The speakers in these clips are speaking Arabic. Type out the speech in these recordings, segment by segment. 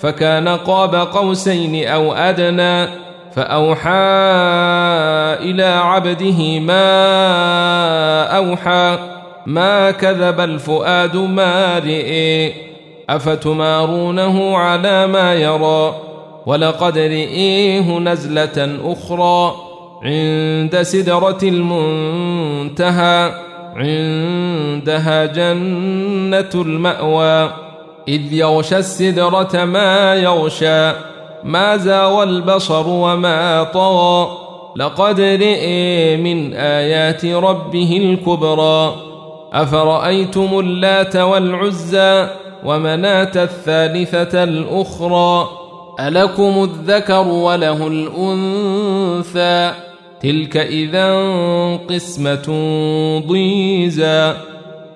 فكان قاب قوسين أو أدنى فأوحى إلى عبده ما أوحى ما كذب الفؤاد ما رئي أفتمارونه على ما يرى ولقد رئيه نزلة أخرى عند سدرة المنتهى عندها جنة المأوى إذ يغشى السدرة ما يغشى ما زاوى البصر وما طغى. لقد رئي من آيات ربه الكبرى. أفرأيتم اللات والعزى ومناة الثالثة الأخرى؟ ألكم الذكر وله الأنثى؟ تلك إذا قسمة ضيزى.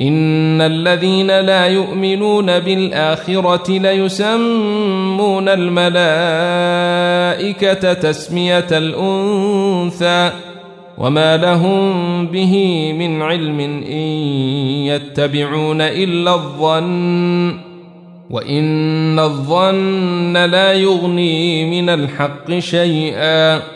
إن الذين لا يؤمنون بالآخرة ليسمون الملائكة تسمية الأنثى وما لهم به من علم إن يتبعون إلا الظن وإن الظن لا يغني من الحق شيئا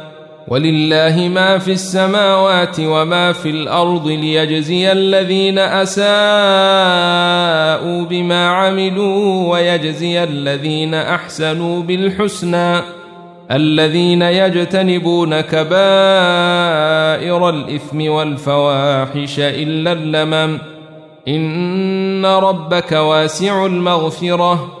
ولله ما في السماوات وما في الأرض ليجزي الذين أساءوا بما عملوا ويجزي الذين أحسنوا بالحسنى الذين يجتنبون كبائر الإثم والفواحش إلا اللمم إن ربك واسع المغفرة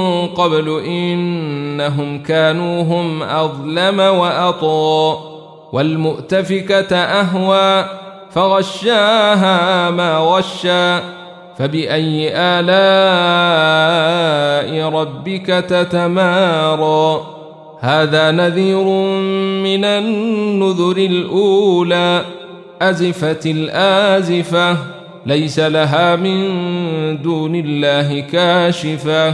قبل إنهم كانوا هم أظلم وأطى والمؤتفكة أهوى فغشاها ما غشى فبأي آلاء ربك تتمارى هذا نذير من النذر الأولى أزفت الآزفة ليس لها من دون الله كاشفة